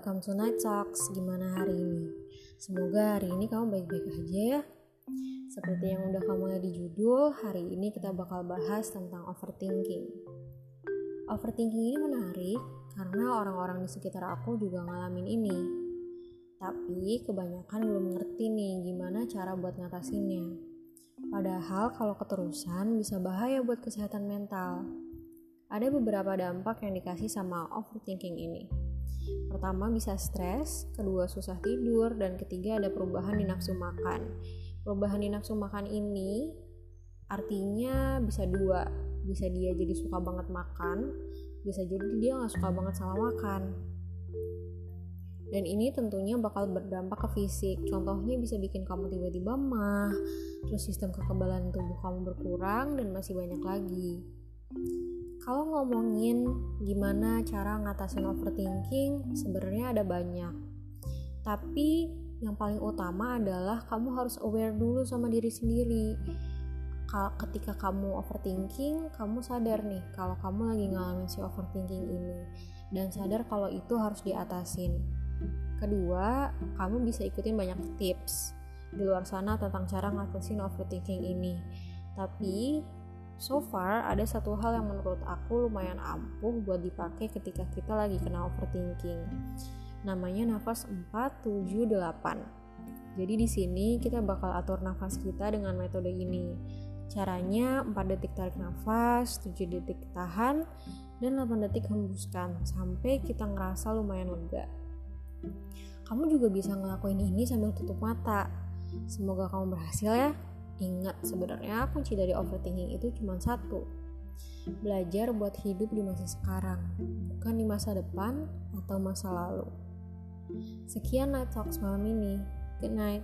welcome to Night Talks. Gimana hari ini? Semoga hari ini kamu baik-baik aja ya. Seperti yang udah kamu lihat di judul, hari ini kita bakal bahas tentang overthinking. Overthinking ini menarik karena orang-orang di sekitar aku juga ngalamin ini. Tapi kebanyakan belum ngerti nih gimana cara buat ngatasinnya. Padahal kalau keterusan bisa bahaya buat kesehatan mental. Ada beberapa dampak yang dikasih sama overthinking ini. Pertama bisa stres, kedua susah tidur, dan ketiga ada perubahan di nafsu makan. Perubahan di nafsu makan ini artinya bisa dua, bisa dia jadi suka banget makan, bisa jadi dia nggak suka banget sama makan. Dan ini tentunya bakal berdampak ke fisik. Contohnya bisa bikin kamu tiba-tiba mah, terus sistem kekebalan tubuh kamu berkurang, dan masih banyak lagi. Kalau ngomongin gimana cara ngatasin overthinking, sebenarnya ada banyak. Tapi yang paling utama adalah kamu harus aware dulu sama diri sendiri. Ketika kamu overthinking, kamu sadar nih kalau kamu lagi ngalamin si overthinking ini dan sadar kalau itu harus diatasin. Kedua, kamu bisa ikutin banyak tips di luar sana tentang cara ngatasin overthinking ini. Tapi So far, ada satu hal yang menurut aku lumayan ampuh buat dipakai ketika kita lagi kena overthinking. Namanya nafas 4, 7, 8. Jadi di sini kita bakal atur nafas kita dengan metode ini. Caranya 4 detik tarik nafas, 7 detik tahan, dan 8 detik hembuskan sampai kita ngerasa lumayan lega. Kamu juga bisa ngelakuin ini sambil tutup mata. Semoga kamu berhasil ya. Ingat, sebenarnya kunci dari overthinking itu cuma satu. Belajar buat hidup di masa sekarang, bukan di masa depan atau masa lalu. Sekian Night Talks malam ini. Good night.